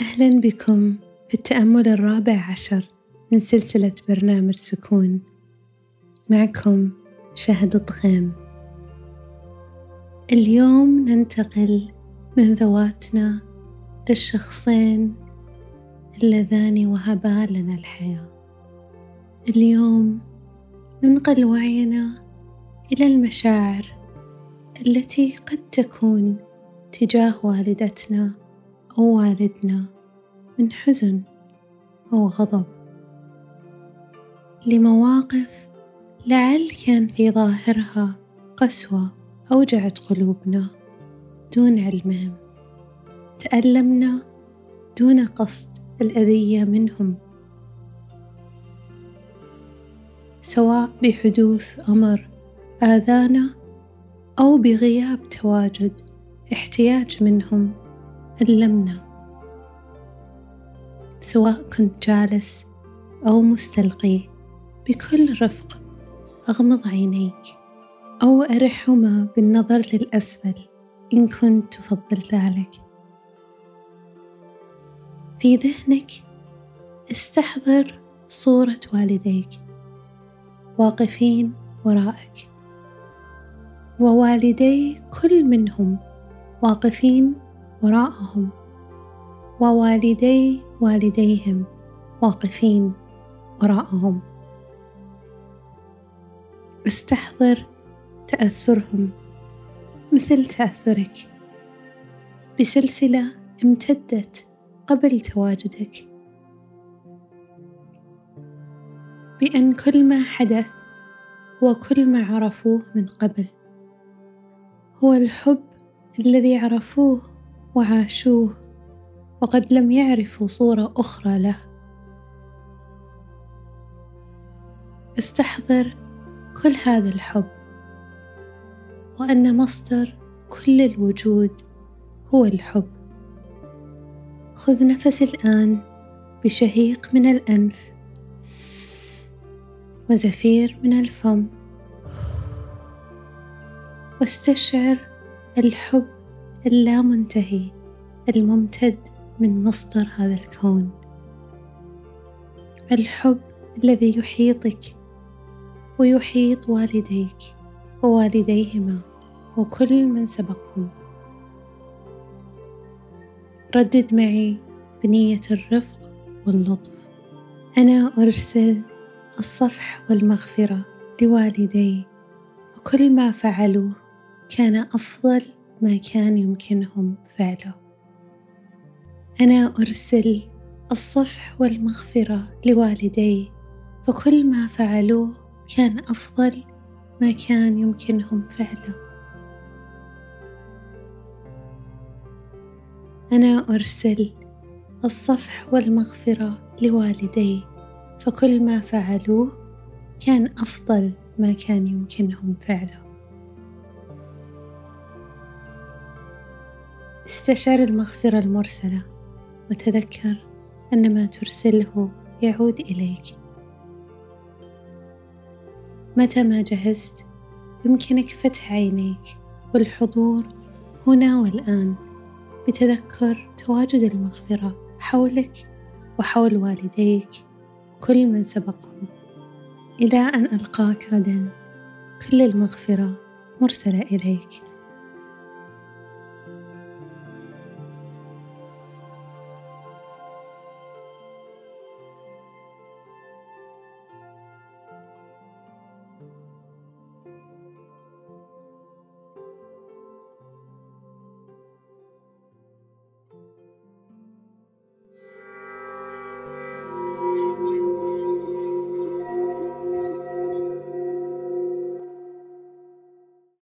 أهلا بكم في التأمل الرابع عشر من سلسلة برنامج سكون. معكم شهد الطغيم اليوم ننتقل من ذواتنا للشخصين اللذان وهبا لنا الحياة. اليوم ننقل وعينا إلى المشاعر التي قد تكون تجاه والدتنا. أو والدنا من حزن أو غضب. لمواقف لعل كان في ظاهرها قسوة أوجعت قلوبنا دون علمهم تألمنا دون قصد الأذية منهم. سواء بحدوث أمر آذانا أو بغياب تواجد احتياج منهم. ألمنا سواء كنت جالس أو مستلقي بكل رفق أغمض عينيك. أو أرحهما بالنظر للأسفل إن كنت تفضل ذلك. في ذهنك استحضر صورة والديك. واقفين وراءك. ووالدي كل منهم واقفين وراءهم. ووالدي والديهم واقفين وراءهم. استحضر تأثرهم مثل تأثرك. بسلسلة امتدت قبل تواجدك. بأن كل ما حدث هو كل ما عرفوه من قبل هو الحب الذي عرفوه وعاشوه وقد لم يعرفوا صورة أخرى له. استحضر كل هذا الحب وأن مصدر كل الوجود هو الحب. خذ نفس الآن بشهيق من الأنف وزفير من الفم واستشعر الحب اللامنتهي الممتد من مصدر هذا الكون. الحب الذي يحيطك ويحيط والديك ووالديهما وكل من سبقهم. ردد معي بنية الرفق واللطف. أنا أرسل الصفح والمغفرة لوالدي وكل ما فعلوه كان أفضل ما كان يمكنهم فعله. أنا أرسل الصفح والمغفرة لوالدي فكل ما فعلوه كان أفضل ما كان يمكنهم فعله. أنا أرسل الصفح والمغفرة لوالدي فكل ما فعلوه كان أفضل ما كان يمكنهم فعله. استشعر المغفرة المرسلة وتذكر أن ما ترسله يعود إليك. متى ما جهزت يمكنك فتح عينيك والحضور هنا والآن بتذكر تواجد المغفرة حولك وحول والديك وكل من سبقهم إلى أن ألقاك غدا كل المغفرة مرسلة إليك.